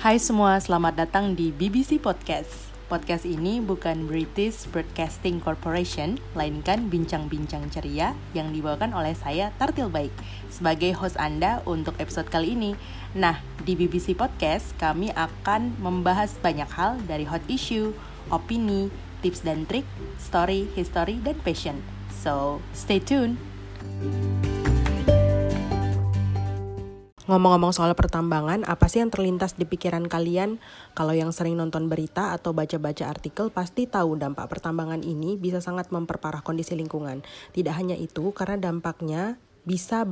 Hai semua, selamat datang di BBC Podcast. Podcast ini bukan British Broadcasting Corporation, melainkan bincang-bincang ceria yang dibawakan oleh saya Tartil Baik sebagai host Anda untuk episode kali ini. Nah, di BBC Podcast kami akan membahas banyak hal dari hot issue, opini, tips dan trik, story, history, dan passion. So, stay tuned. Ngomong-ngomong soal pertambangan, apa sih yang terlintas di pikiran kalian? Kalau yang sering nonton berita atau baca-baca artikel pasti tahu dampak pertambangan ini bisa sangat memperparah kondisi lingkungan. Tidak hanya itu, karena dampaknya bisa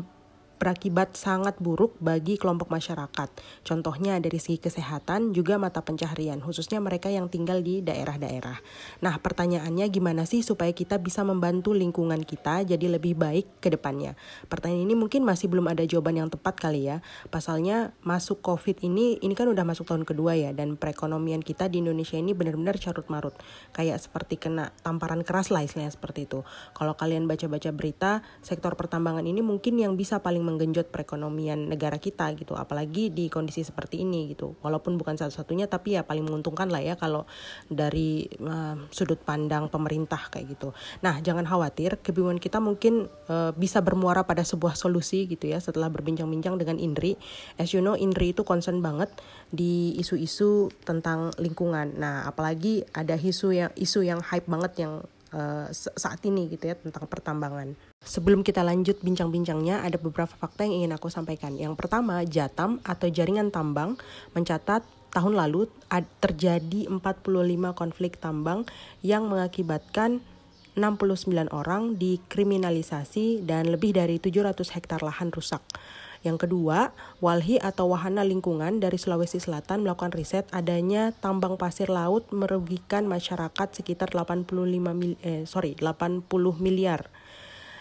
berakibat sangat buruk bagi kelompok masyarakat. Contohnya dari segi kesehatan juga mata pencaharian, khususnya mereka yang tinggal di daerah-daerah. Nah, pertanyaannya gimana sih supaya kita bisa membantu lingkungan kita jadi lebih baik ke depannya? Pertanyaan ini mungkin masih belum ada jawaban yang tepat kali ya. Pasalnya masuk COVID ini, ini kan udah masuk tahun kedua ya, dan perekonomian kita di Indonesia ini benar-benar carut marut. Kayak seperti kena tamparan keras lah istilahnya seperti itu. Kalau kalian baca-baca berita, sektor pertambangan ini mungkin yang bisa paling menggenjot perekonomian negara kita gitu apalagi di kondisi seperti ini gitu. Walaupun bukan satu-satunya tapi ya paling menguntungkan lah ya kalau dari uh, sudut pandang pemerintah kayak gitu. Nah jangan khawatir kebingungan kita mungkin uh, bisa bermuara pada sebuah solusi gitu ya setelah berbincang-bincang dengan Indri. As you know Indri itu concern banget di isu-isu tentang lingkungan. Nah apalagi ada isu yang isu yang hype banget yang uh, saat ini gitu ya tentang pertambangan. Sebelum kita lanjut bincang-bincangnya, ada beberapa fakta yang ingin aku sampaikan. Yang pertama, Jatam atau Jaringan Tambang mencatat tahun lalu terjadi 45 konflik tambang yang mengakibatkan 69 orang dikriminalisasi dan lebih dari 700 hektar lahan rusak. Yang kedua, Walhi atau Wahana Lingkungan dari Sulawesi Selatan melakukan riset adanya tambang pasir laut merugikan masyarakat sekitar 85 mil, eh, sorry, 80 miliar.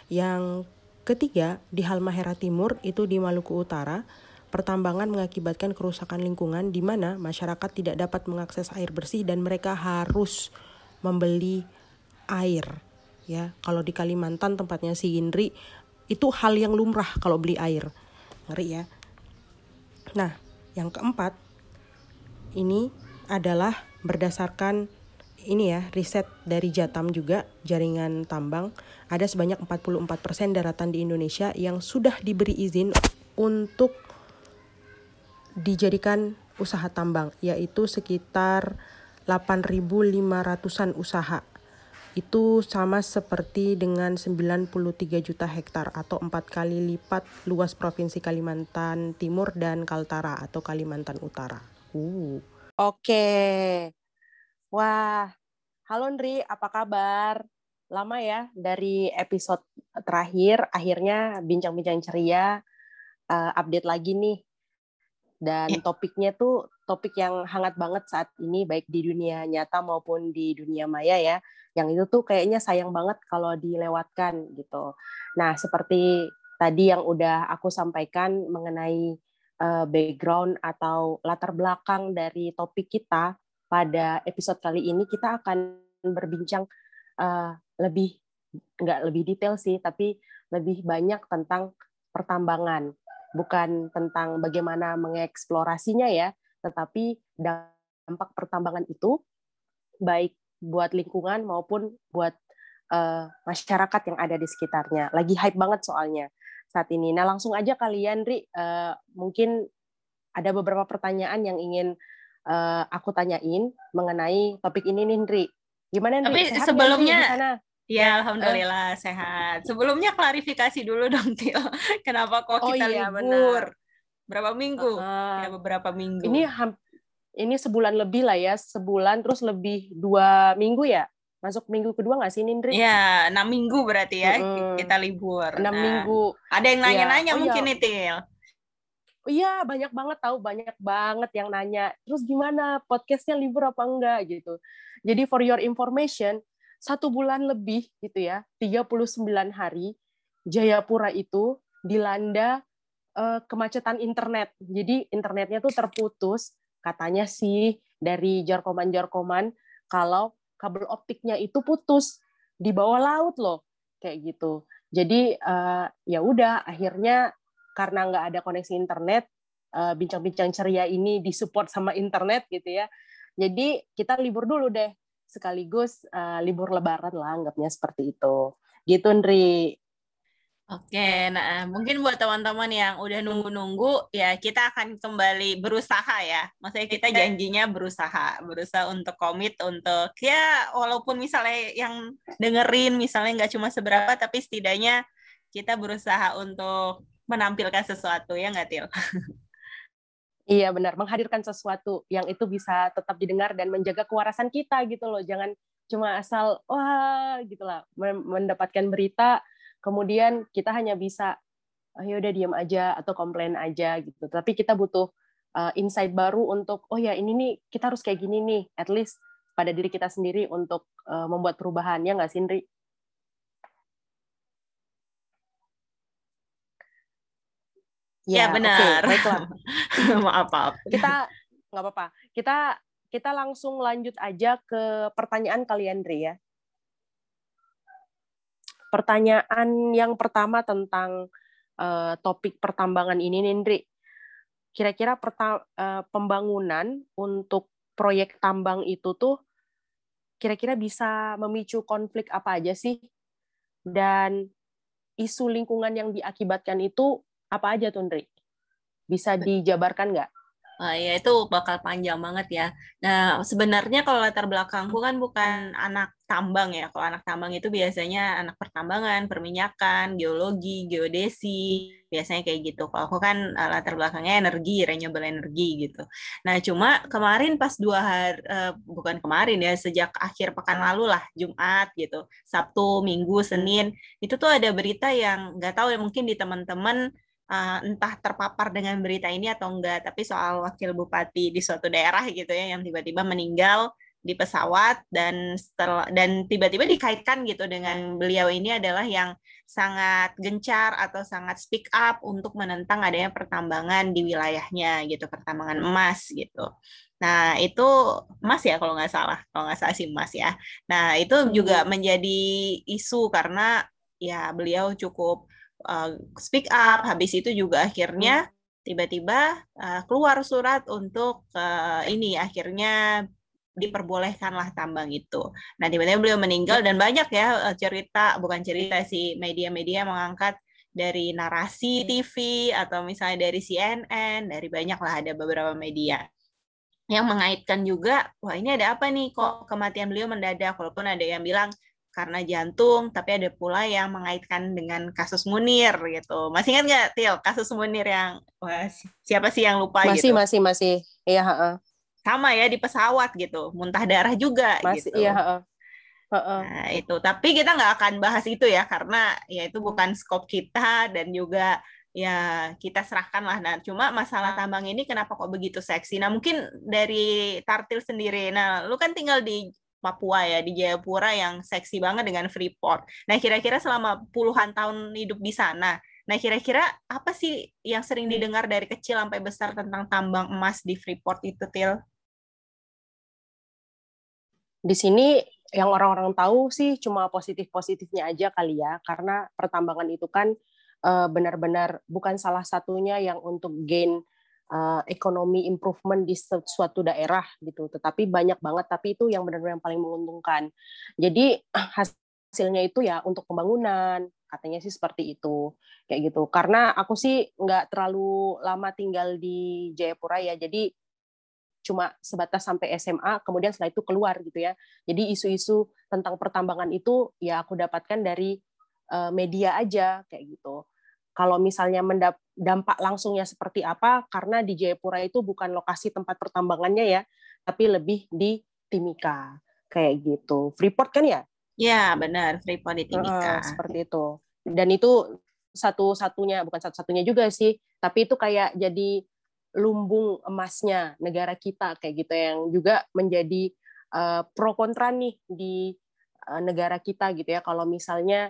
Yang ketiga, di Halmahera Timur itu di Maluku Utara, pertambangan mengakibatkan kerusakan lingkungan di mana masyarakat tidak dapat mengakses air bersih dan mereka harus membeli air ya kalau di Kalimantan tempatnya si Indri itu hal yang lumrah kalau beli air ngeri ya. Nah yang keempat ini adalah berdasarkan ini ya riset dari Jatam juga jaringan tambang. Ada sebanyak 44% daratan di Indonesia yang sudah diberi izin untuk dijadikan usaha tambang yaitu sekitar 8.500-an usaha itu sama seperti dengan 93 juta hektar atau empat kali lipat luas provinsi Kalimantan Timur dan Kaltara atau Kalimantan Utara. Uh. Oke. Wah, halo Ndri, apa kabar? Lama ya dari episode terakhir, akhirnya bincang-bincang ceria uh, update lagi nih. Dan ya. topiknya tuh topik yang hangat banget saat ini baik di dunia nyata maupun di dunia maya ya yang itu tuh kayaknya sayang banget kalau dilewatkan gitu. Nah, seperti tadi yang udah aku sampaikan mengenai uh, background atau latar belakang dari topik kita pada episode kali ini kita akan berbincang uh, lebih nggak lebih detail sih, tapi lebih banyak tentang pertambangan, bukan tentang bagaimana mengeksplorasinya ya, tetapi dampak pertambangan itu baik buat lingkungan maupun buat uh, masyarakat yang ada di sekitarnya. Lagi hype banget soalnya saat ini. Nah langsung aja kalian, Ri, uh, mungkin ada beberapa pertanyaan yang ingin uh, aku tanyain mengenai topik ini nih, Ri. Gimana, Ri? Tapi sehat sebelumnya, Ya, alhamdulillah uh, sehat. Sebelumnya klarifikasi dulu dong, Tio. Kenapa kok oh, kita iya, libur? Benar. Berapa minggu? Uh, ya, beberapa minggu. Ini ini sebulan lebih lah ya, sebulan terus lebih dua minggu ya. Masuk minggu kedua nggak sih Nindri? Ya, enam minggu berarti ya hmm. kita libur. Enam nah, minggu. Ada yang nanya-nanya ya. oh, mungkin ya. iya, banyak banget tahu, banyak banget yang nanya. Terus gimana podcastnya libur apa enggak gitu. Jadi for your information, satu bulan lebih gitu ya, 39 hari, Jayapura itu dilanda uh, kemacetan internet. Jadi internetnya tuh terputus katanya sih dari jarkoman-jarkoman kalau kabel optiknya itu putus di bawah laut loh kayak gitu. Jadi uh, ya udah akhirnya karena nggak ada koneksi internet uh, bincang-bincang ceria ini disupport sama internet gitu ya. Jadi kita libur dulu deh, sekaligus uh, libur lebaran lah anggapnya seperti itu. Gitu Ndri. Oke, nah mungkin buat teman-teman yang udah nunggu-nunggu, ya kita akan kembali berusaha ya. Maksudnya kita janjinya berusaha, berusaha untuk komit untuk ya walaupun misalnya yang dengerin misalnya nggak cuma seberapa, tapi setidaknya kita berusaha untuk menampilkan sesuatu ya nggak Til? Iya benar, menghadirkan sesuatu yang itu bisa tetap didengar dan menjaga kewarasan kita gitu loh. Jangan cuma asal wah gitulah mendapatkan berita kemudian kita hanya bisa oh, ya udah diam aja atau komplain aja gitu tapi kita butuh uh, insight baru untuk oh ya ini nih kita harus kayak gini nih at least pada diri kita sendiri untuk uh, membuat perubahannya nggak Sindri Ya, ya benar. Okay, maaf, maaf. Kita nggak apa-apa. Kita kita langsung lanjut aja ke pertanyaan kalian, Dri ya pertanyaan yang pertama tentang uh, topik pertambangan ini, Nindri. Kira-kira uh, pembangunan untuk proyek tambang itu tuh kira-kira bisa memicu konflik apa aja sih? Dan isu lingkungan yang diakibatkan itu apa aja tuh? Bisa dijabarkan nggak? Uh, ya itu bakal panjang banget ya. Nah sebenarnya kalau latar belakangku kan bukan anak tambang ya. Kalau anak tambang itu biasanya anak pertambangan, perminyakan, geologi, geodesi, biasanya kayak gitu. Kalau aku kan uh, latar belakangnya energi, renewable energy gitu. Nah cuma kemarin pas dua hari, uh, bukan kemarin ya, sejak akhir pekan lalu lah, Jumat gitu, Sabtu, Minggu, Senin, itu tuh ada berita yang nggak tahu ya mungkin di teman-teman uh, entah terpapar dengan berita ini atau enggak, tapi soal wakil bupati di suatu daerah gitu ya yang tiba-tiba meninggal di pesawat dan setelah dan tiba-tiba dikaitkan gitu dengan beliau ini adalah yang sangat gencar atau sangat speak up untuk menentang adanya pertambangan di wilayahnya gitu pertambangan emas gitu. Nah itu emas ya kalau nggak salah kalau nggak salah sih emas ya. Nah itu juga hmm. menjadi isu karena ya beliau cukup uh, speak up. Habis itu juga akhirnya hmm. tiba-tiba uh, keluar surat untuk uh, ini akhirnya diperbolehkanlah tambang itu. Nah tiba-tiba beliau meninggal dan banyak ya cerita bukan cerita sih media-media mengangkat dari narasi TV atau misalnya dari CNN, dari banyak lah ada beberapa media yang mengaitkan juga, wah ini ada apa nih kok kematian beliau mendadak, walaupun ada yang bilang karena jantung, tapi ada pula yang mengaitkan dengan kasus Munir gitu. Masih ingat nggak, Til, kasus Munir yang wah, siapa sih yang lupa masih, gitu? Masih, masih, Iya, uh. Sama ya di pesawat gitu, muntah darah juga masih, gitu. Iya, uh. Uh-uh. Nah, itu. Tapi kita nggak akan bahas itu ya, karena ya itu bukan skop kita dan juga ya kita serahkan lah. Nah, cuma masalah tambang ini kenapa kok begitu seksi? Nah, mungkin dari Tartil sendiri. Nah, lu kan tinggal di Papua ya di Jayapura yang seksi banget dengan Freeport. Nah kira-kira selama puluhan tahun hidup di sana, nah kira-kira apa sih yang sering didengar dari kecil sampai besar tentang tambang emas di Freeport itu, Til? Di sini yang orang-orang tahu sih cuma positif-positifnya aja kali ya, karena pertambangan itu kan eh, benar-benar bukan salah satunya yang untuk gain uh, ekonomi improvement di suatu daerah gitu. Tetapi banyak banget tapi itu yang benar-benar yang paling menguntungkan. Jadi hasilnya itu ya untuk pembangunan katanya sih seperti itu kayak gitu. Karena aku sih nggak terlalu lama tinggal di Jayapura ya. Jadi cuma sebatas sampai SMA, kemudian setelah itu keluar gitu ya. Jadi isu-isu tentang pertambangan itu ya aku dapatkan dari uh, media aja kayak gitu kalau misalnya dampak langsungnya seperti apa karena di Jayapura itu bukan lokasi tempat pertambangannya ya tapi lebih di Timika. Kayak gitu. Freeport kan ya? Ya benar. Freeport di Timika. Uh, seperti itu. Dan itu satu-satunya bukan satu-satunya juga sih tapi itu kayak jadi lumbung emasnya negara kita kayak gitu yang juga menjadi uh, pro kontra nih di uh, negara kita gitu ya. Kalau misalnya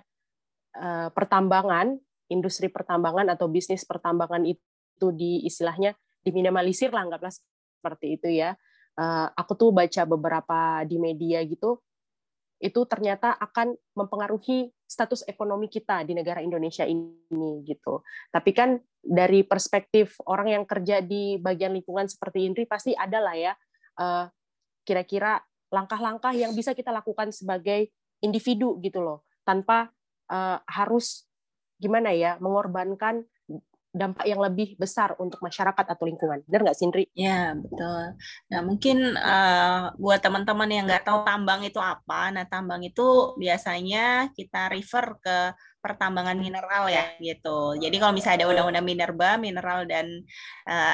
uh, pertambangan industri pertambangan atau bisnis pertambangan itu di istilahnya diminimalisir lah anggaplah seperti itu ya. Uh, aku tuh baca beberapa di media gitu itu ternyata akan mempengaruhi status ekonomi kita di negara Indonesia ini gitu. Tapi kan dari perspektif orang yang kerja di bagian lingkungan seperti Indri pasti ada lah ya eh, kira-kira langkah-langkah yang bisa kita lakukan sebagai individu gitu loh tanpa uh, harus gimana ya mengorbankan dampak yang lebih besar untuk masyarakat atau lingkungan. Benar nggak, Sindri? Ya, betul. Nah, mungkin uh, buat teman-teman yang nggak tahu tambang itu apa, nah tambang itu biasanya kita refer ke pertambangan mineral ya, gitu. Jadi kalau misalnya ada undang-undang minerba, mineral dan uh,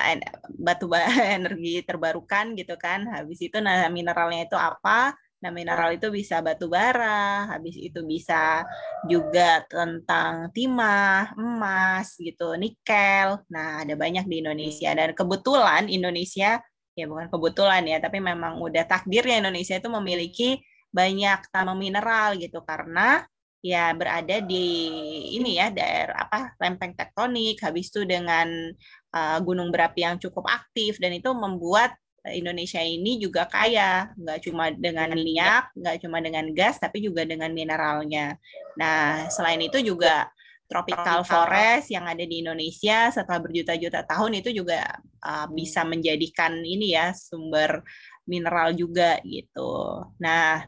batu bara energi terbarukan gitu kan, habis itu nah mineralnya itu apa, Nah, mineral itu bisa batu bara, habis itu bisa juga tentang timah, emas gitu, nikel. Nah, ada banyak di Indonesia. Dan kebetulan Indonesia ya bukan kebetulan ya, tapi memang udah takdirnya Indonesia itu memiliki banyak tambang mineral gitu. Karena ya berada di ini ya daerah apa lempeng tektonik habis itu dengan uh, gunung berapi yang cukup aktif. Dan itu membuat Indonesia ini juga kaya, nggak cuma dengan minyak, nggak cuma dengan gas, tapi juga dengan mineralnya. Nah, selain itu juga tropical forest yang ada di Indonesia setelah berjuta-juta tahun itu juga uh, bisa menjadikan ini ya sumber mineral juga gitu. Nah,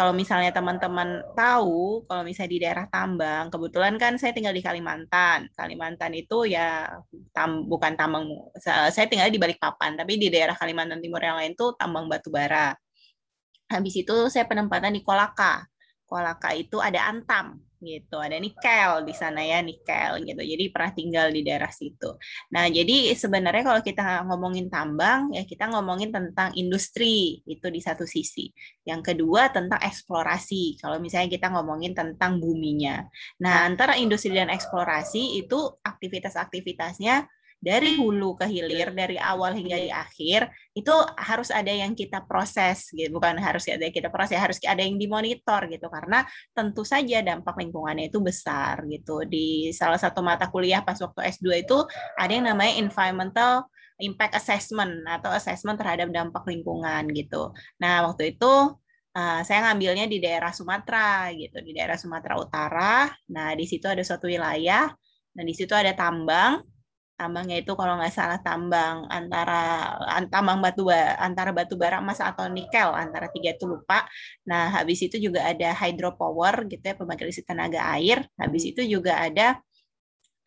kalau misalnya teman-teman tahu, kalau misalnya di daerah tambang, kebetulan kan saya tinggal di Kalimantan. Kalimantan itu ya tam, bukan tambang, saya tinggal di Balikpapan, tapi di daerah Kalimantan Timur yang lain tuh tambang batu bara. Habis itu saya penempatan di Kolaka. Kolaka itu ada antam gitu ada nikel di sana ya nikel gitu. Jadi pernah tinggal di daerah situ. Nah jadi sebenarnya kalau kita ngomongin tambang ya kita ngomongin tentang industri itu di satu sisi. Yang kedua tentang eksplorasi. Kalau misalnya kita ngomongin tentang buminya. Nah antara industri dan eksplorasi itu aktivitas-aktivitasnya dari hulu ke hilir dari awal hingga di akhir itu harus ada yang kita proses gitu. Bukan harus ada yang kita proses harus ada yang dimonitor gitu. Karena tentu saja dampak lingkungannya itu besar gitu. Di salah satu mata kuliah pas waktu S2 itu ada yang namanya environmental impact assessment atau assessment terhadap dampak lingkungan gitu. Nah waktu itu uh, saya ngambilnya di daerah Sumatera gitu di daerah Sumatera Utara. Nah di situ ada suatu wilayah dan di situ ada tambang tambangnya itu kalau nggak salah tambang antara tambang batu antara batu bara emas atau nikel antara tiga itu lupa. Nah habis itu juga ada hydropower gitu ya pembangkit listrik tenaga air. Habis itu juga ada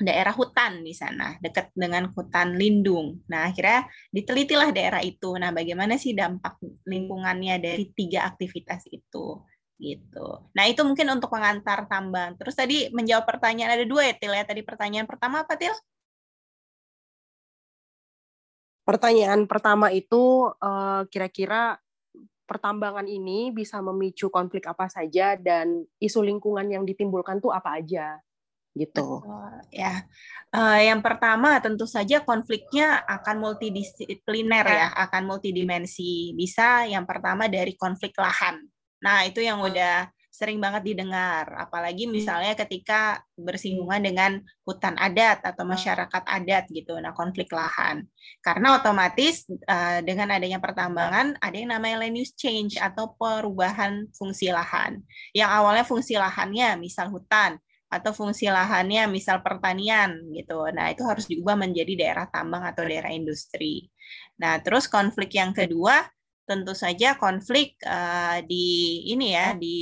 daerah hutan di sana dekat dengan hutan lindung. Nah akhirnya ditelitilah daerah itu. Nah bagaimana sih dampak lingkungannya dari tiga aktivitas itu gitu. Nah itu mungkin untuk pengantar tambang. Terus tadi menjawab pertanyaan ada dua ya Til ya. Tadi pertanyaan pertama apa Til? Pertanyaan pertama itu eh, kira-kira pertambangan ini bisa memicu konflik apa saja dan isu lingkungan yang ditimbulkan tuh apa aja gitu. ya, uh, yang pertama tentu saja konfliknya akan multidisipliner ya, akan multidimensi. Bisa yang pertama dari konflik lahan. Nah itu yang udah sering banget didengar, apalagi misalnya ketika bersinggungan dengan hutan adat atau masyarakat adat gitu, nah konflik lahan. Karena otomatis uh, dengan adanya pertambangan ada yang namanya land use change atau perubahan fungsi lahan. Yang awalnya fungsi lahannya misal hutan atau fungsi lahannya misal pertanian gitu. Nah, itu harus diubah menjadi daerah tambang atau daerah industri. Nah, terus konflik yang kedua tentu saja konflik uh, di ini ya di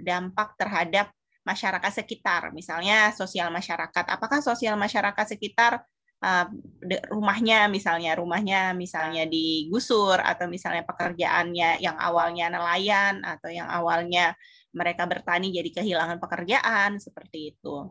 dampak terhadap masyarakat sekitar. Misalnya sosial masyarakat. Apakah sosial masyarakat sekitar uh, rumahnya misalnya rumahnya misalnya digusur atau misalnya pekerjaannya yang awalnya nelayan atau yang awalnya mereka bertani jadi kehilangan pekerjaan seperti itu.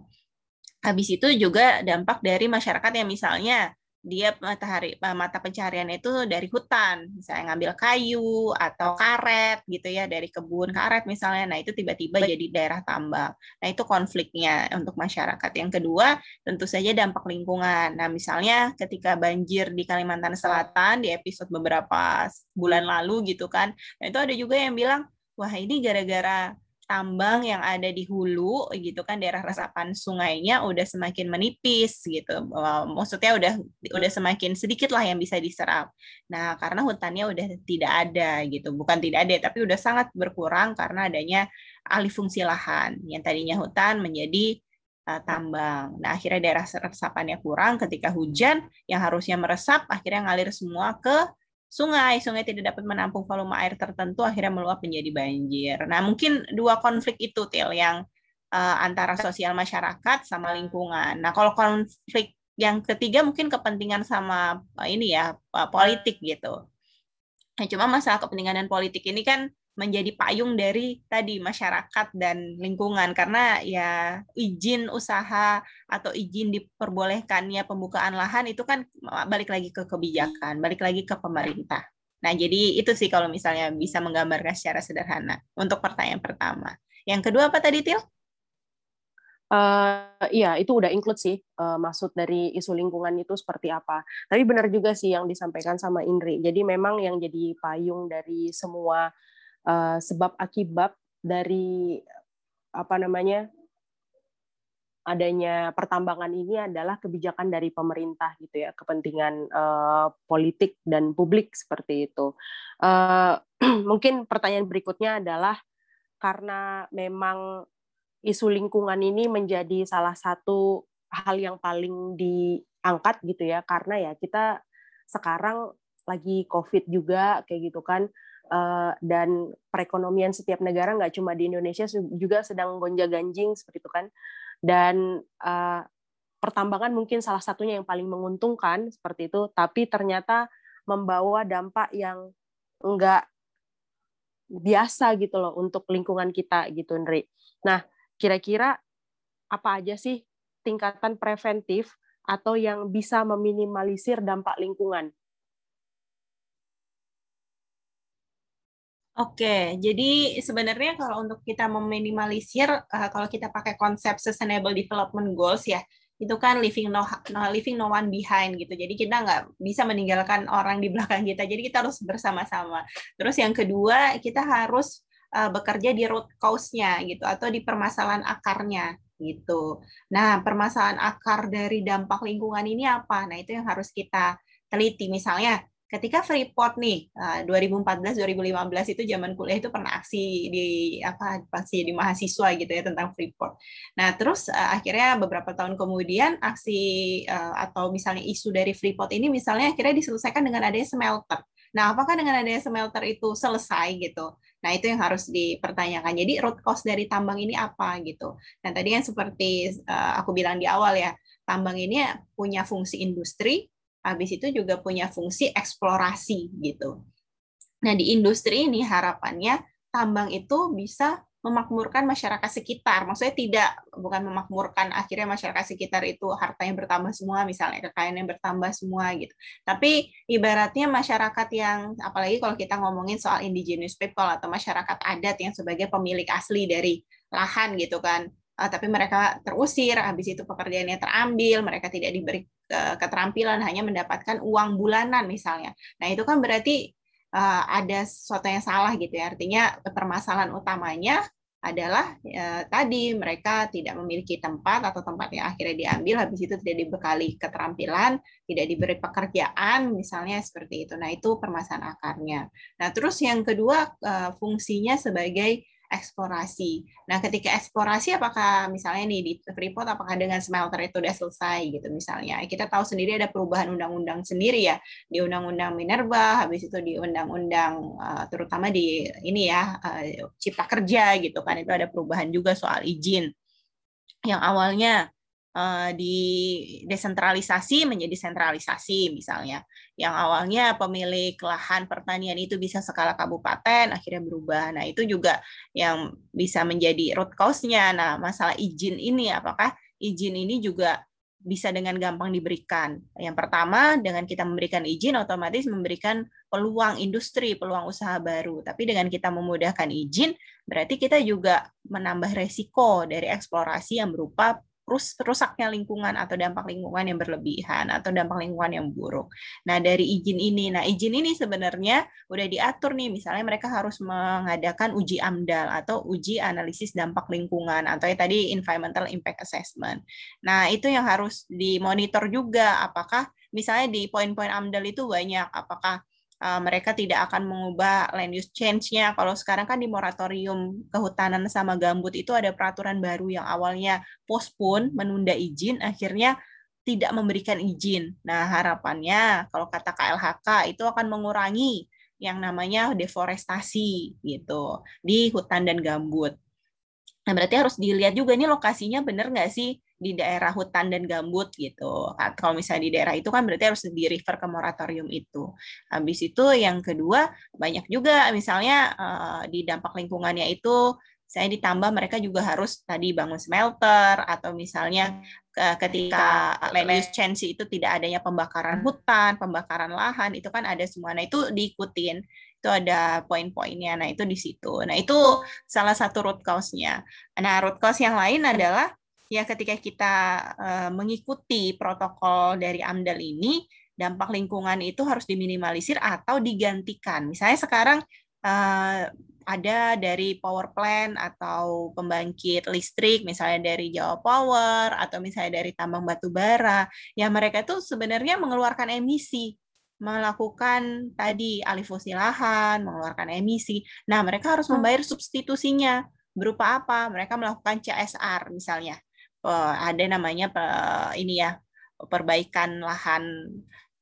Habis itu juga dampak dari masyarakat yang misalnya dia matahari eh, mata pencarian itu dari hutan, misalnya ngambil kayu atau karet gitu ya dari kebun karet misalnya. Nah, itu tiba-tiba jadi daerah tambang. Nah, itu konfliknya untuk masyarakat. Yang kedua, tentu saja dampak lingkungan. Nah, misalnya ketika banjir di Kalimantan Selatan di episode beberapa bulan lalu gitu kan. Nah, itu ada juga yang bilang, "Wah, ini gara-gara tambang yang ada di hulu gitu kan daerah resapan sungainya udah semakin menipis gitu. Maksudnya udah udah semakin sedikit lah yang bisa diserap. Nah, karena hutannya udah tidak ada gitu. Bukan tidak ada tapi udah sangat berkurang karena adanya alih fungsi lahan. Yang tadinya hutan menjadi uh, tambang. Nah, akhirnya daerah resapannya kurang ketika hujan yang harusnya meresap akhirnya ngalir semua ke sungai, sungai tidak dapat menampung volume air tertentu, akhirnya meluap menjadi banjir. Nah, mungkin dua konflik itu, Til, yang uh, antara sosial masyarakat sama lingkungan. Nah, kalau konflik yang ketiga mungkin kepentingan sama uh, ini ya, uh, politik gitu. Nah, cuma masalah kepentingan dan politik ini kan menjadi payung dari tadi masyarakat dan lingkungan karena ya izin usaha atau izin diperbolehkannya pembukaan lahan itu kan balik lagi ke kebijakan, balik lagi ke pemerintah. Nah, jadi itu sih kalau misalnya bisa menggambarkan secara sederhana untuk pertanyaan pertama. Yang kedua apa tadi, Til? Uh, iya, itu udah include sih uh, maksud dari isu lingkungan itu seperti apa. Tapi benar juga sih yang disampaikan sama Indri. Jadi memang yang jadi payung dari semua uh, sebab akibat dari apa namanya adanya pertambangan ini adalah kebijakan dari pemerintah gitu ya kepentingan uh, politik dan publik seperti itu. Uh, mungkin pertanyaan berikutnya adalah karena memang isu lingkungan ini menjadi salah satu hal yang paling diangkat gitu ya karena ya kita sekarang lagi covid juga kayak gitu kan dan perekonomian setiap negara nggak cuma di Indonesia juga sedang gonjang-ganjing seperti itu kan. Dan uh, pertambangan mungkin salah satunya yang paling menguntungkan seperti itu. Tapi ternyata membawa dampak yang enggak biasa gitu loh untuk lingkungan kita gitu Nri. Nah, kira-kira apa aja sih tingkatan preventif atau yang bisa meminimalisir dampak lingkungan Oke, jadi sebenarnya kalau untuk kita meminimalisir, uh, kalau kita pakai konsep Sustainable Development Goals ya, itu kan living no, no living no one behind gitu. Jadi kita nggak bisa meninggalkan orang di belakang kita. Jadi kita harus bersama-sama. Terus yang kedua, kita harus uh, bekerja di root cause-nya gitu atau di permasalahan akarnya gitu. Nah, permasalahan akar dari dampak lingkungan ini apa? Nah, itu yang harus kita teliti. Misalnya, ketika Freeport nih 2014 eh, 2015 itu zaman kuliah itu pernah aksi di apa aksi di mahasiswa gitu ya tentang Freeport. Nah, terus uh, akhirnya beberapa tahun kemudian aksi uh, atau misalnya isu dari Freeport ini misalnya akhirnya diselesaikan dengan adanya smelter. Nah, apakah dengan adanya smelter itu selesai gitu? Nah, itu yang harus dipertanyakan. Jadi root cause dari tambang ini apa gitu. Dan tadi yang seperti aku bilang di awal ya, tambang ini punya fungsi industri, habis itu juga punya fungsi eksplorasi gitu. Nah, di industri ini harapannya tambang itu bisa memakmurkan masyarakat sekitar. Maksudnya tidak bukan memakmurkan akhirnya masyarakat sekitar itu hartanya bertambah semua misalnya kekayaan yang bertambah semua gitu. Tapi ibaratnya masyarakat yang apalagi kalau kita ngomongin soal indigenous people atau masyarakat adat yang sebagai pemilik asli dari lahan gitu kan uh, tapi mereka terusir, habis itu pekerjaannya terambil, mereka tidak diberi uh, keterampilan, hanya mendapatkan uang bulanan misalnya. Nah itu kan berarti uh, ada sesuatu yang salah gitu ya. Artinya permasalahan utamanya adalah tadi mereka tidak memiliki tempat atau tempat yang akhirnya diambil habis itu tidak dibekali keterampilan, tidak diberi pekerjaan misalnya seperti itu. Nah, itu permasalahan akarnya. Nah, terus yang kedua fungsinya sebagai eksplorasi. Nah, ketika eksplorasi apakah misalnya nih di Freeport apakah dengan smelter itu sudah selesai gitu misalnya. Kita tahu sendiri ada perubahan undang-undang sendiri ya di undang-undang Minerba, habis itu di undang-undang eh, terutama di ini ya eh, Cipta Kerja gitu kan itu ada perubahan juga soal izin yang awalnya Eh, di desentralisasi menjadi sentralisasi misalnya. Yang awalnya pemilik lahan pertanian itu bisa skala kabupaten akhirnya berubah. Nah, itu juga yang bisa menjadi root cause-nya. Nah, masalah izin ini apakah izin ini juga bisa dengan gampang diberikan. Yang pertama, dengan kita memberikan izin otomatis memberikan peluang industri, peluang usaha baru. Tapi dengan kita memudahkan izin, berarti kita juga menambah resiko dari eksplorasi yang berupa rus rusaknya lingkungan atau dampak lingkungan yang berlebihan atau dampak lingkungan yang buruk. Nah, dari izin ini, nah izin ini sebenarnya udah diatur nih, misalnya mereka harus mengadakan uji AMDAL atau uji analisis dampak lingkungan atau ya tadi environmental impact assessment. Nah, itu yang harus dimonitor juga apakah misalnya di poin-poin AMDAL itu banyak apakah uh, mereka tidak akan mengubah land use change-nya. Kalau sekarang kan di moratorium kehutanan sama gambut itu ada peraturan baru yang awalnya postpone, menunda izin, akhirnya tidak memberikan izin. Nah, harapannya kalau kata KLHK itu akan mengurangi yang namanya deforestasi gitu di hutan dan gambut. Nah, berarti harus dilihat juga nih lokasinya benar nggak sih di daerah hutan dan gambut gitu. Kalau misalnya di daerah itu kan berarti harus di refer ke moratorium itu. Habis itu yang kedua banyak juga misalnya uh, di dampak lingkungannya itu saya ditambah mereka juga harus tadi bangun smelter atau misalnya ketika land use change itu tidak adanya pembakaran hutan, pembakaran lahan itu kan ada semua. Nah itu diikutin itu ada poin-poinnya. Nah itu di situ. Nah itu salah satu root cause-nya. Nah root cause yang lain adalah ya ketika kita uh, mengikuti protokol dari AMDAL ini, dampak lingkungan itu harus diminimalisir atau digantikan. Misalnya sekarang uh, ada dari power plant atau pembangkit listrik, misalnya dari Jawa Power atau misalnya dari tambang batu bara, ya mereka itu sebenarnya mengeluarkan emisi melakukan tadi alih fungsi lahan, mengeluarkan emisi. Nah, mereka harus membayar substitusinya berupa apa? Mereka melakukan CSR misalnya ada namanya ini ya perbaikan lahan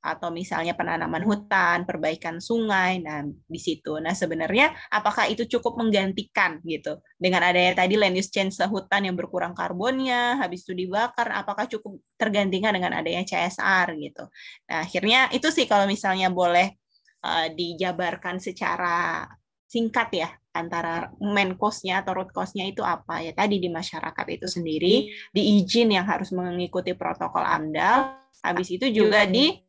atau misalnya penanaman hutan, perbaikan sungai, nah di situ. Nah sebenarnya apakah itu cukup menggantikan gitu dengan adanya tadi land use change hutan yang berkurang karbonnya, habis itu dibakar, apakah cukup tergantikan dengan adanya CSR gitu. Nah akhirnya itu sih kalau misalnya boleh uh, dijabarkan secara singkat ya antara main cost-nya atau root cost-nya itu apa ya tadi di masyarakat itu sendiri di izin yang harus mengikuti protokol AMDAL habis itu juga di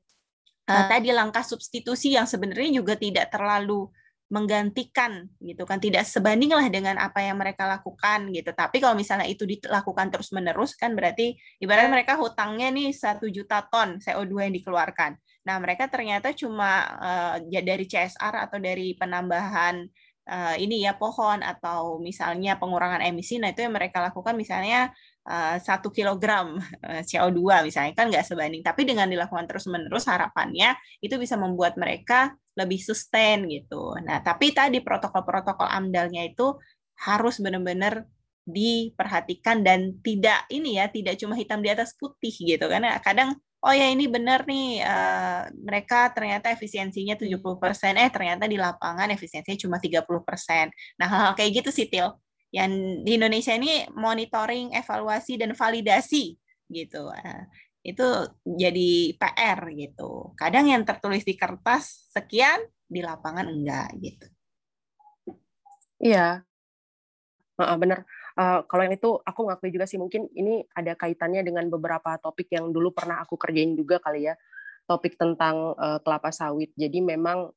uh, tadi langkah substitusi yang sebenarnya juga tidak terlalu menggantikan gitu kan tidak sebanding lah dengan apa yang mereka lakukan gitu. Tapi kalau misalnya itu dilakukan terus menerus kan berarti ibarat mereka hutangnya nih satu juta ton CO2 yang dikeluarkan. Nah mereka ternyata cuma uh, dari CSR atau dari penambahan uh, ini ya pohon atau misalnya pengurangan emisi nah itu yang mereka lakukan misalnya satu uh, kilogram uh, CO2 misalnya kan nggak sebanding tapi dengan dilakukan terus menerus harapannya itu bisa membuat mereka lebih sustain gitu nah tapi tadi protokol-protokol amdalnya itu harus benar-benar diperhatikan dan tidak ini ya tidak cuma hitam di atas putih gitu karena kadang oh ya ini benar nih uh, mereka ternyata efisiensinya 70%, eh ternyata di lapangan efisiensinya cuma 30%. Nah, hal-hal kayak gitu sih Til. Yang di Indonesia ini monitoring, evaluasi dan validasi gitu. Nah, itu jadi PR gitu. Kadang yang tertulis di kertas sekian, di lapangan enggak gitu. Iya, benar uh, kalau yang itu aku ngakui juga sih mungkin ini ada kaitannya dengan beberapa topik yang dulu pernah aku kerjain juga kali ya topik tentang uh, kelapa sawit jadi memang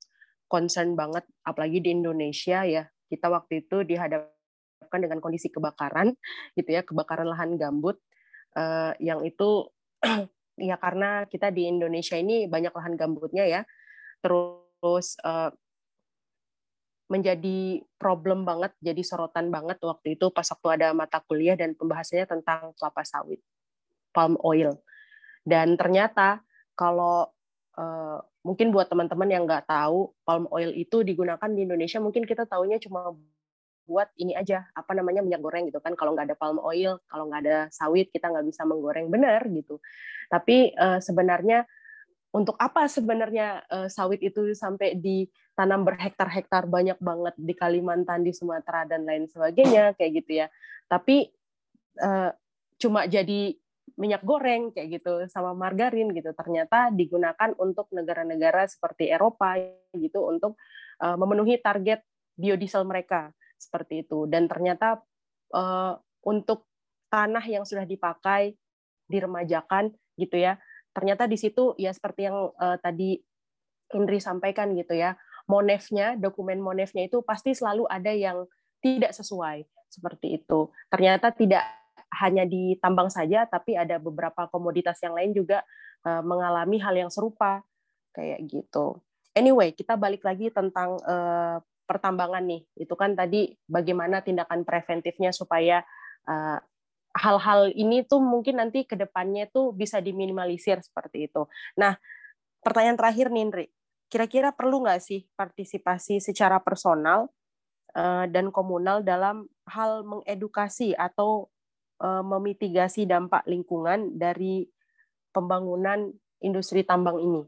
concern banget apalagi di Indonesia ya kita waktu itu dihadapkan dengan kondisi kebakaran gitu ya kebakaran lahan gambut uh, yang itu ya karena kita di Indonesia ini banyak lahan gambutnya ya terus uh, menjadi problem banget, jadi sorotan banget waktu itu pas waktu ada mata kuliah dan pembahasannya tentang kelapa sawit, palm oil. Dan ternyata kalau uh, mungkin buat teman-teman yang nggak tahu palm oil itu digunakan di Indonesia, mungkin kita tahunya cuma buat ini aja apa namanya minyak goreng gitu kan. Kalau nggak ada palm oil kalau nggak ada sawit kita nggak bisa menggoreng. Benar gitu. Tapi uh, sebenarnya untuk apa sebenarnya uh, sawit itu sampai ditanam berhektar-hektar banyak banget di Kalimantan, di Sumatera dan lain sebagainya kayak gitu ya. Tapi uh, cuma jadi minyak goreng kayak gitu sama margarin gitu. Ternyata digunakan untuk negara-negara seperti Eropa gitu untuk uh, memenuhi target biodiesel mereka seperti itu dan ternyata uh, untuk tanah yang sudah dipakai diremajakan gitu ya ternyata di situ ya seperti yang uh, tadi Indri sampaikan gitu ya, monefnya, dokumen monefnya itu pasti selalu ada yang tidak sesuai seperti itu. Ternyata tidak hanya di tambang saja, tapi ada beberapa komoditas yang lain juga uh, mengalami hal yang serupa kayak gitu. Anyway, kita balik lagi tentang uh, pertambangan nih. Itu kan tadi bagaimana tindakan preventifnya supaya uh, hal-hal ini tuh mungkin nanti ke depannya tuh bisa diminimalisir seperti itu. Nah, pertanyaan terakhir nih, Indri. Kira-kira perlu nggak sih partisipasi secara personal dan komunal dalam hal mengedukasi atau uh, memitigasi dampak lingkungan dari pembangunan industri tambang ini?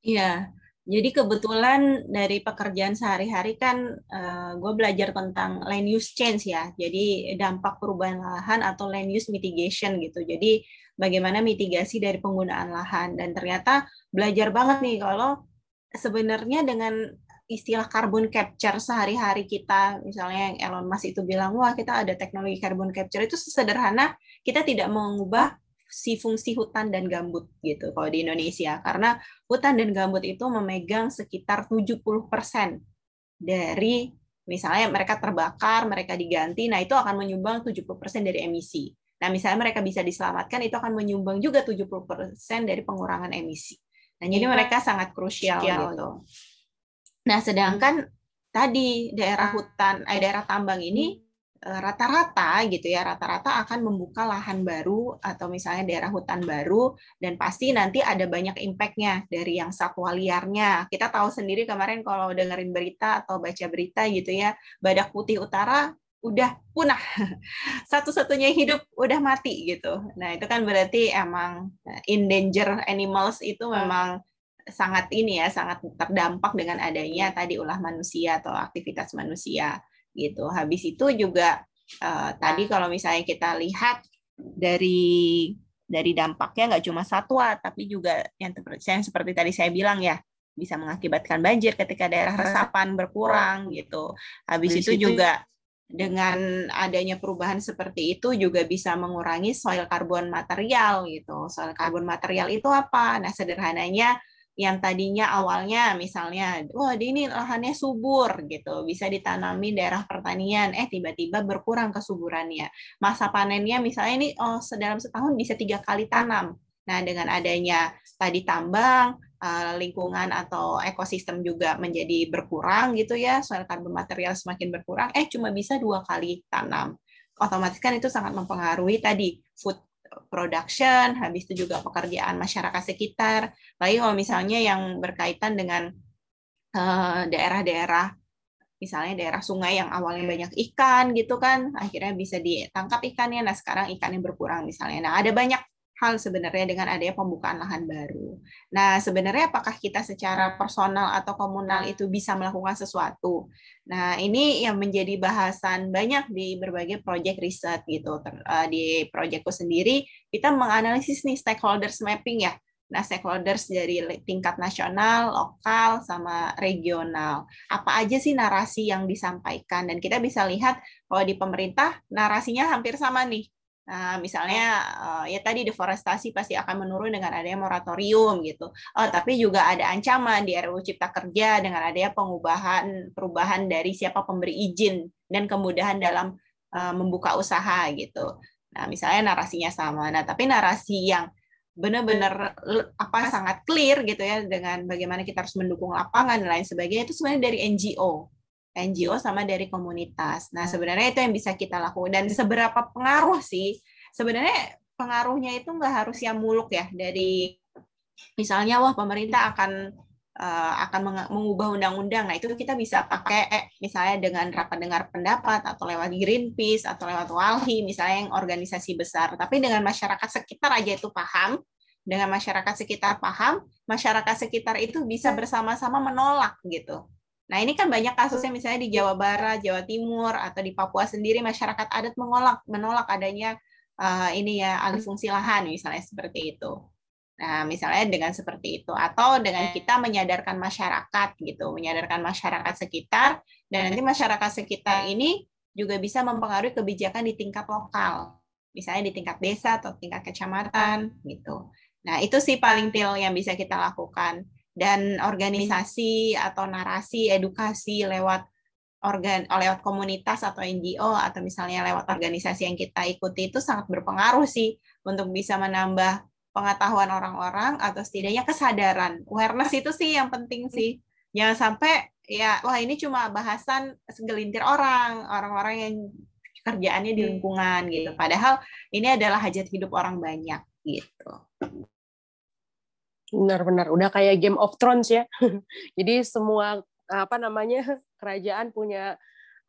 Iya, jadi kebetulan dari pekerjaan sehari-hari kan uh, gue belajar tentang land use change ya. Jadi dampak perubahan lahan atau land use mitigation gitu. Jadi bagaimana mitigasi dari penggunaan lahan dan ternyata belajar banget nih kalau sebenarnya dengan istilah carbon capture sehari-hari kita, misalnya yang Elon Musk itu bilang, wah kita ada teknologi carbon capture, itu sederhana, kita tidak mengubah si fungsi hutan dan gambut gitu kalau di Indonesia. Karena hutan dan gambut itu memegang sekitar 70% dari misalnya mereka terbakar, mereka diganti, nah itu akan menyumbang 70% dari emisi. Nah, misalnya mereka bisa diselamatkan, itu akan menyumbang juga 70% dari pengurangan emisi. Nah, jadi iya. mereka sangat krusial gitu. Nah, sedangkan tadi daerah hutan, eh, daerah tambang ini eh, rata-rata gitu ya, rata-rata akan membuka lahan baru atau misalnya daerah hutan baru dan pasti nanti ada banyak impact-nya dari yang satwa liarnya. Kita tahu sendiri kemarin kalau dengerin berita atau baca berita gitu ya, badak putih utara udah punah. Satu-satunya hidup udah mati gitu. Nah, itu kan berarti emang eh, endanger animals itu memang sangat ini ya sangat terdampak dengan adanya tadi ulah manusia atau aktivitas manusia gitu. Habis itu juga uh, tadi kalau misalnya kita lihat dari dari dampaknya nggak cuma satwa tapi juga yang, yang seperti tadi saya bilang ya bisa mengakibatkan banjir ketika daerah resapan berkurang gitu. Habis itu juga dengan adanya perubahan seperti itu juga bisa mengurangi soil karbon material gitu. Soil karbon material itu apa? Nah, sederhananya yang tadinya awalnya misalnya, wah ini lahannya subur gitu, bisa ditanami daerah pertanian, eh tiba-tiba berkurang kesuburannya. Masa panennya misalnya ini oh dalam setahun bisa tiga kali tanam. Nah dengan adanya tadi tambang, eh, lingkungan atau ekosistem juga menjadi berkurang gitu ya, soal karbon material semakin berkurang, eh cuma bisa dua kali tanam. Otomatis kan itu sangat mempengaruhi tadi food production, habis itu juga pekerjaan masyarakat sekitar. Lagi kalau misalnya yang berkaitan dengan eh, daerah-daerah misalnya daerah sungai yang awalnya banyak ikan gitu kan, akhirnya bisa ditangkap ikannya. Nah, sekarang ikannya berkurang misalnya. Nah, ada banyak hal sebenarnya dengan adanya pembukaan lahan baru. Nah, sebenarnya apakah kita secara personal atau komunal itu bisa melakukan sesuatu? Nah, ini yang menjadi bahasan banyak di berbagai proyek riset gitu. Eh, di proyekku sendiri, kita menganalisis nih stakeholders mapping ya. Nah, stakeholders dari tingkat nasional, lokal, sama regional. Apa aja sih narasi yang disampaikan? Dan kita bisa lihat kalau di pemerintah narasinya hampir sama nih Nah, misalnya uh, ya tadi deforestasi pasti akan menurun dengan adanya moratorium gitu. Oh, tapi juga ada ancaman di RUU Cipta Kerja dengan adanya pengubahan perubahan dari siapa pemberi izin dan kemudahan dalam membuka usaha gitu. Nah, misalnya narasinya sama. Nah, tapi narasi yang benar-benar apa sangat clear gitu ya dengan bagaimana kita harus mendukung lapangan dan lain sebagainya itu sebenarnya dari NGO NGO sama dari komunitas. Nah, sebenarnya itu yang bisa kita lakukan. Dan seberapa pengaruh sih? Sebenarnya pengaruhnya itu nggak harus yang muluk ya. Dari misalnya, wah pemerintah akan uh, akan mengubah undang-undang. Nah, itu kita bisa pakai eh, misalnya dengan rapat dengar pendapat atau lewat Greenpeace atau lewat Walhi, misalnya yang organisasi besar. Tapi dengan masyarakat sekitar aja itu paham, dengan masyarakat sekitar paham, masyarakat sekitar itu bisa bersama-sama menolak gitu Nah, ini kan banyak kasusnya misalnya di Jawa Barat, Jawa Timur, atau di Papua sendiri masyarakat adat menolak menolak adanya uh, ini ya alih fungsi lahan misalnya seperti itu. Nah, misalnya dengan seperti itu atau dengan kita menyadarkan masyarakat gitu, menyadarkan masyarakat sekitar dan nanti masyarakat sekitar ini juga bisa mempengaruhi kebijakan di tingkat lokal. Misalnya di tingkat desa atau tingkat kecamatan gitu. Nah, itu sih paling til yang bisa kita lakukan dan organisasi atau narasi edukasi lewat organ lewat komunitas atau NGO atau misalnya lewat organisasi yang kita ikuti itu sangat berpengaruh sih untuk bisa menambah pengetahuan orang-orang atau setidaknya kesadaran. Awareness itu sih yang penting sih. Jangan sampai ya wah ini cuma bahasan segelintir orang orang-orang yang kerjaannya di lingkungan gitu. Padahal ini adalah hajat hidup orang banyak gitu benar-benar udah kayak Game of Thrones ya. Jadi semua apa namanya kerajaan punya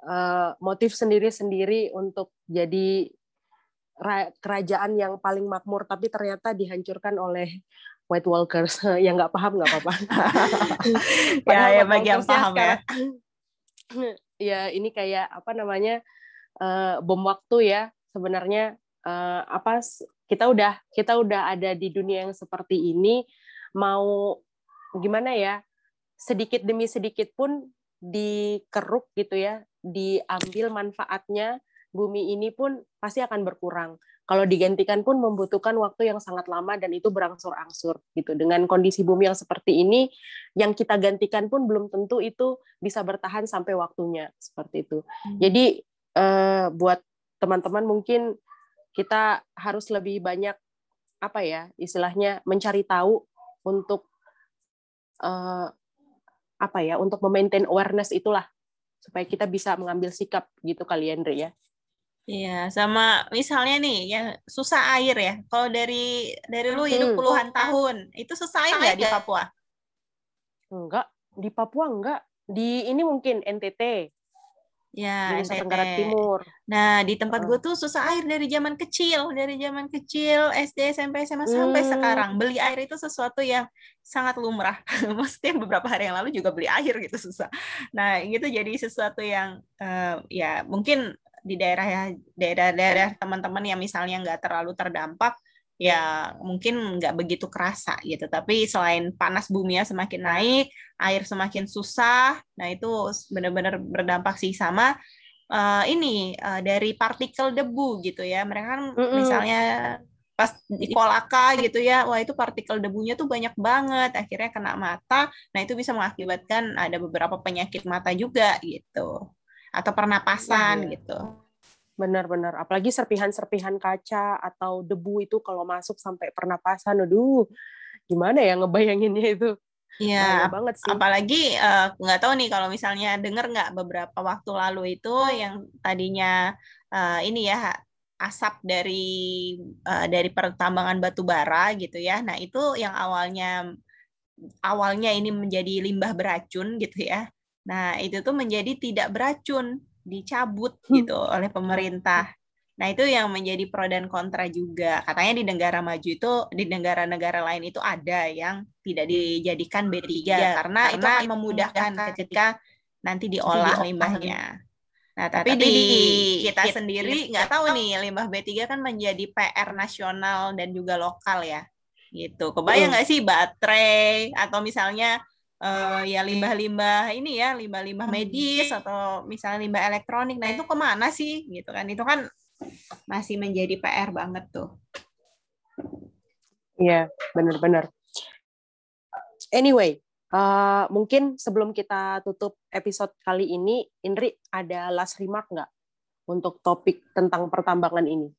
uh, motif sendiri-sendiri untuk jadi kerajaan yang paling makmur tapi ternyata dihancurkan oleh White Walkers. Yang nggak paham nggak apa-apa. ya, ya bagi yang paham ya. ya ini kayak apa namanya uh, bom waktu ya. Sebenarnya uh, apa kita udah kita udah ada di dunia yang seperti ini mau gimana ya sedikit demi sedikit pun dikeruk gitu ya, diambil manfaatnya, bumi ini pun pasti akan berkurang. Kalau digantikan pun membutuhkan waktu yang sangat lama dan itu berangsur-angsur gitu. Dengan kondisi bumi yang seperti ini, yang kita gantikan pun belum tentu itu bisa bertahan sampai waktunya seperti itu. Hmm. Jadi eh, buat teman-teman mungkin kita harus lebih banyak apa ya istilahnya mencari tahu untuk eh, apa ya untuk memaintain awareness itulah supaya kita bisa mengambil sikap gitu kali ya Andre ya. Iya, sama misalnya nih ya susah air ya. Kalau dari dari lu hidup hmm. puluhan tahun, itu susah air nggak di Papua? Enggak, di Papua enggak. Di ini mungkin NTT. Ya, Nusa Tenggara Timur. Nah, di tempat gue tuh susah air dari zaman kecil, dari zaman kecil SD, SMP, SMA hmm. sampai sekarang. Beli air itu sesuatu yang sangat lumrah. Maksudnya beberapa hari yang lalu juga beli air gitu susah. Nah, itu jadi sesuatu yang uh, ya mungkin di daerah ya daerah-daerah teman-teman yang misalnya nggak terlalu terdampak ya mungkin nggak begitu kerasa gitu. Tapi selain panas bumi ya semakin naik, air semakin susah, nah itu benar-benar berdampak sih sama uh, ini uh, dari partikel debu gitu ya. Mereka kan mm -mm. misalnya pas di Polaka gitu ya, wah itu partikel debunya tuh banyak banget, akhirnya kena mata. Nah itu bisa mengakibatkan ada beberapa penyakit mata juga gitu, atau pernapasan yeah. gitu. Benar-benar, apalagi serpihan-serpihan kaca atau debu itu kalau masuk sampai pernapasan, aduh, gimana ya ngebayanginnya itu? Iya, banget sih. Apalagi uh, nggak tahu nih kalau misalnya dengar nggak beberapa waktu lalu itu yang tadinya uh, ini ya asap dari uh, dari pertambangan batu bara gitu ya. Nah itu yang awalnya awalnya ini menjadi limbah beracun gitu ya. Nah itu tuh menjadi tidak beracun dicabut hmm. gitu oleh pemerintah. Nah, itu yang menjadi pro dan kontra juga. Katanya di negara maju itu di negara-negara lain itu ada yang tidak dijadikan B3 ya, karena, karena itu akan memudahkan ketika nanti diolah limbahnya. Nah, tapi, tapi di, kita, kita sendiri nggak tahu nih limbah B3 kan menjadi PR nasional dan juga lokal ya. Gitu. Kebayang nggak sih baterai atau misalnya uh, ya limbah-limbah ini ya limbah-limbah hmm. medis atau misalnya limbah elektronik nah itu ke mana sih gitu kan itu kan masih menjadi PR banget tuh Iya, benar-benar. Anyway, uh, mungkin sebelum kita tutup episode kali ini, Indri ada last remark nggak untuk topik tentang pertambangan ini?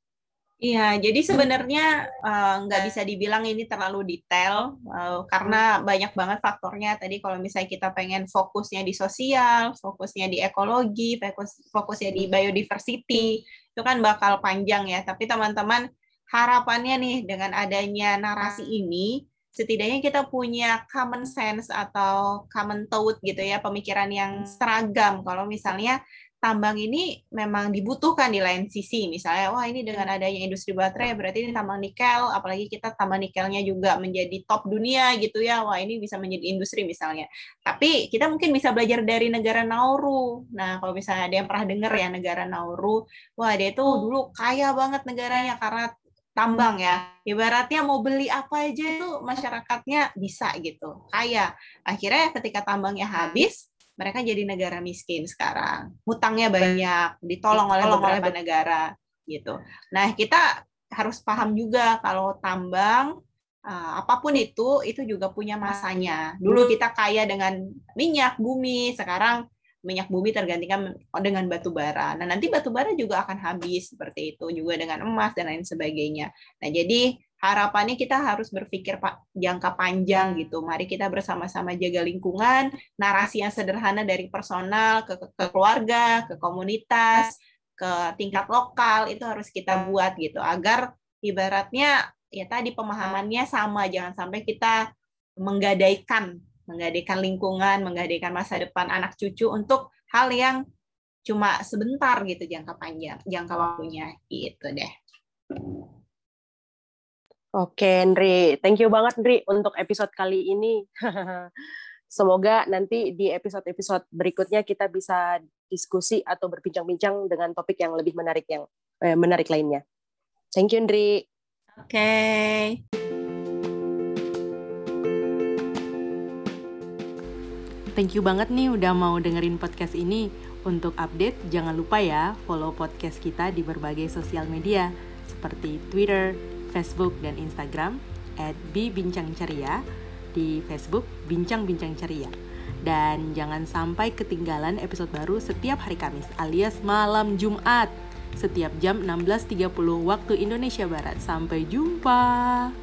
Iya, jadi sebenarnya uh, nggak bisa dibilang ini terlalu detail uh, karena banyak banget faktornya. Tadi kalau misalnya kita pengen fokusnya di sosial, fokusnya di ekologi, fokus fokusnya di biodiversity, itu kan bakal panjang ya. Tapi teman-teman harapannya nih dengan adanya narasi ini, setidaknya kita punya common sense atau common thought gitu ya, pemikiran yang seragam. Kalau misalnya tambang ini memang dibutuhkan di lain sisi. Misalnya, wah ini dengan adanya industri baterai berarti ini tambang nikel, apalagi kita tambang nikelnya juga menjadi top dunia gitu ya. Wah ini bisa menjadi industri misalnya. Tapi kita mungkin bisa belajar dari negara Nauru. Nah kalau misalnya ada yang pernah dengar ya negara Nauru, wah dia itu dulu kaya banget negaranya karena tambang ya. Ibaratnya mau beli apa aja itu masyarakatnya bisa gitu, kaya. Akhirnya ketika tambangnya habis, mereka jadi negara miskin sekarang. Hutangnya banyak, ditolong oleh beberapa negara gitu. Nah, kita harus paham juga kalau tambang uh, apa pun itu itu juga punya masanya. Dulu kita kaya dengan minyak bumi, sekarang minyak bumi tergantikan dengan batu bara. Nah, nanti batu bara juga akan habis seperti itu juga dengan emas dan lain sebagainya. Nah, jadi harapannya kita harus berpikir jangka panjang gitu. Mari kita bersama-sama jaga lingkungan, narasi yang sederhana dari personal ke, ke keluarga, ke komunitas, ke tingkat lokal itu harus kita buat gitu agar ibaratnya ya tadi pemahamannya sama jangan sampai kita menggadaikan menggadaikan lingkungan, menggadaikan masa depan anak cucu untuk hal yang cuma sebentar gitu jangka panjang, jangka waktunya gitu deh. Oke, Andri. Thank you banget, Andri, untuk episode kali ini. Semoga nanti di episode-episode berikutnya kita bisa diskusi atau berbincang-bincang dengan topik yang lebih menarik yang eh, menarik lainnya. Thank you, Andri. Oke. Okay. Thank you banget nih udah mau dengerin podcast ini. Untuk update, jangan lupa ya follow podcast kita di berbagai sosial media seperti Twitter, Facebook dan Instagram at Bincang di Facebook Bincang Bincang Ceria. Dan jangan sampai ketinggalan episode baru setiap hari Kamis alias malam Jumat setiap jam 16.30 waktu Indonesia Barat. Sampai jumpa.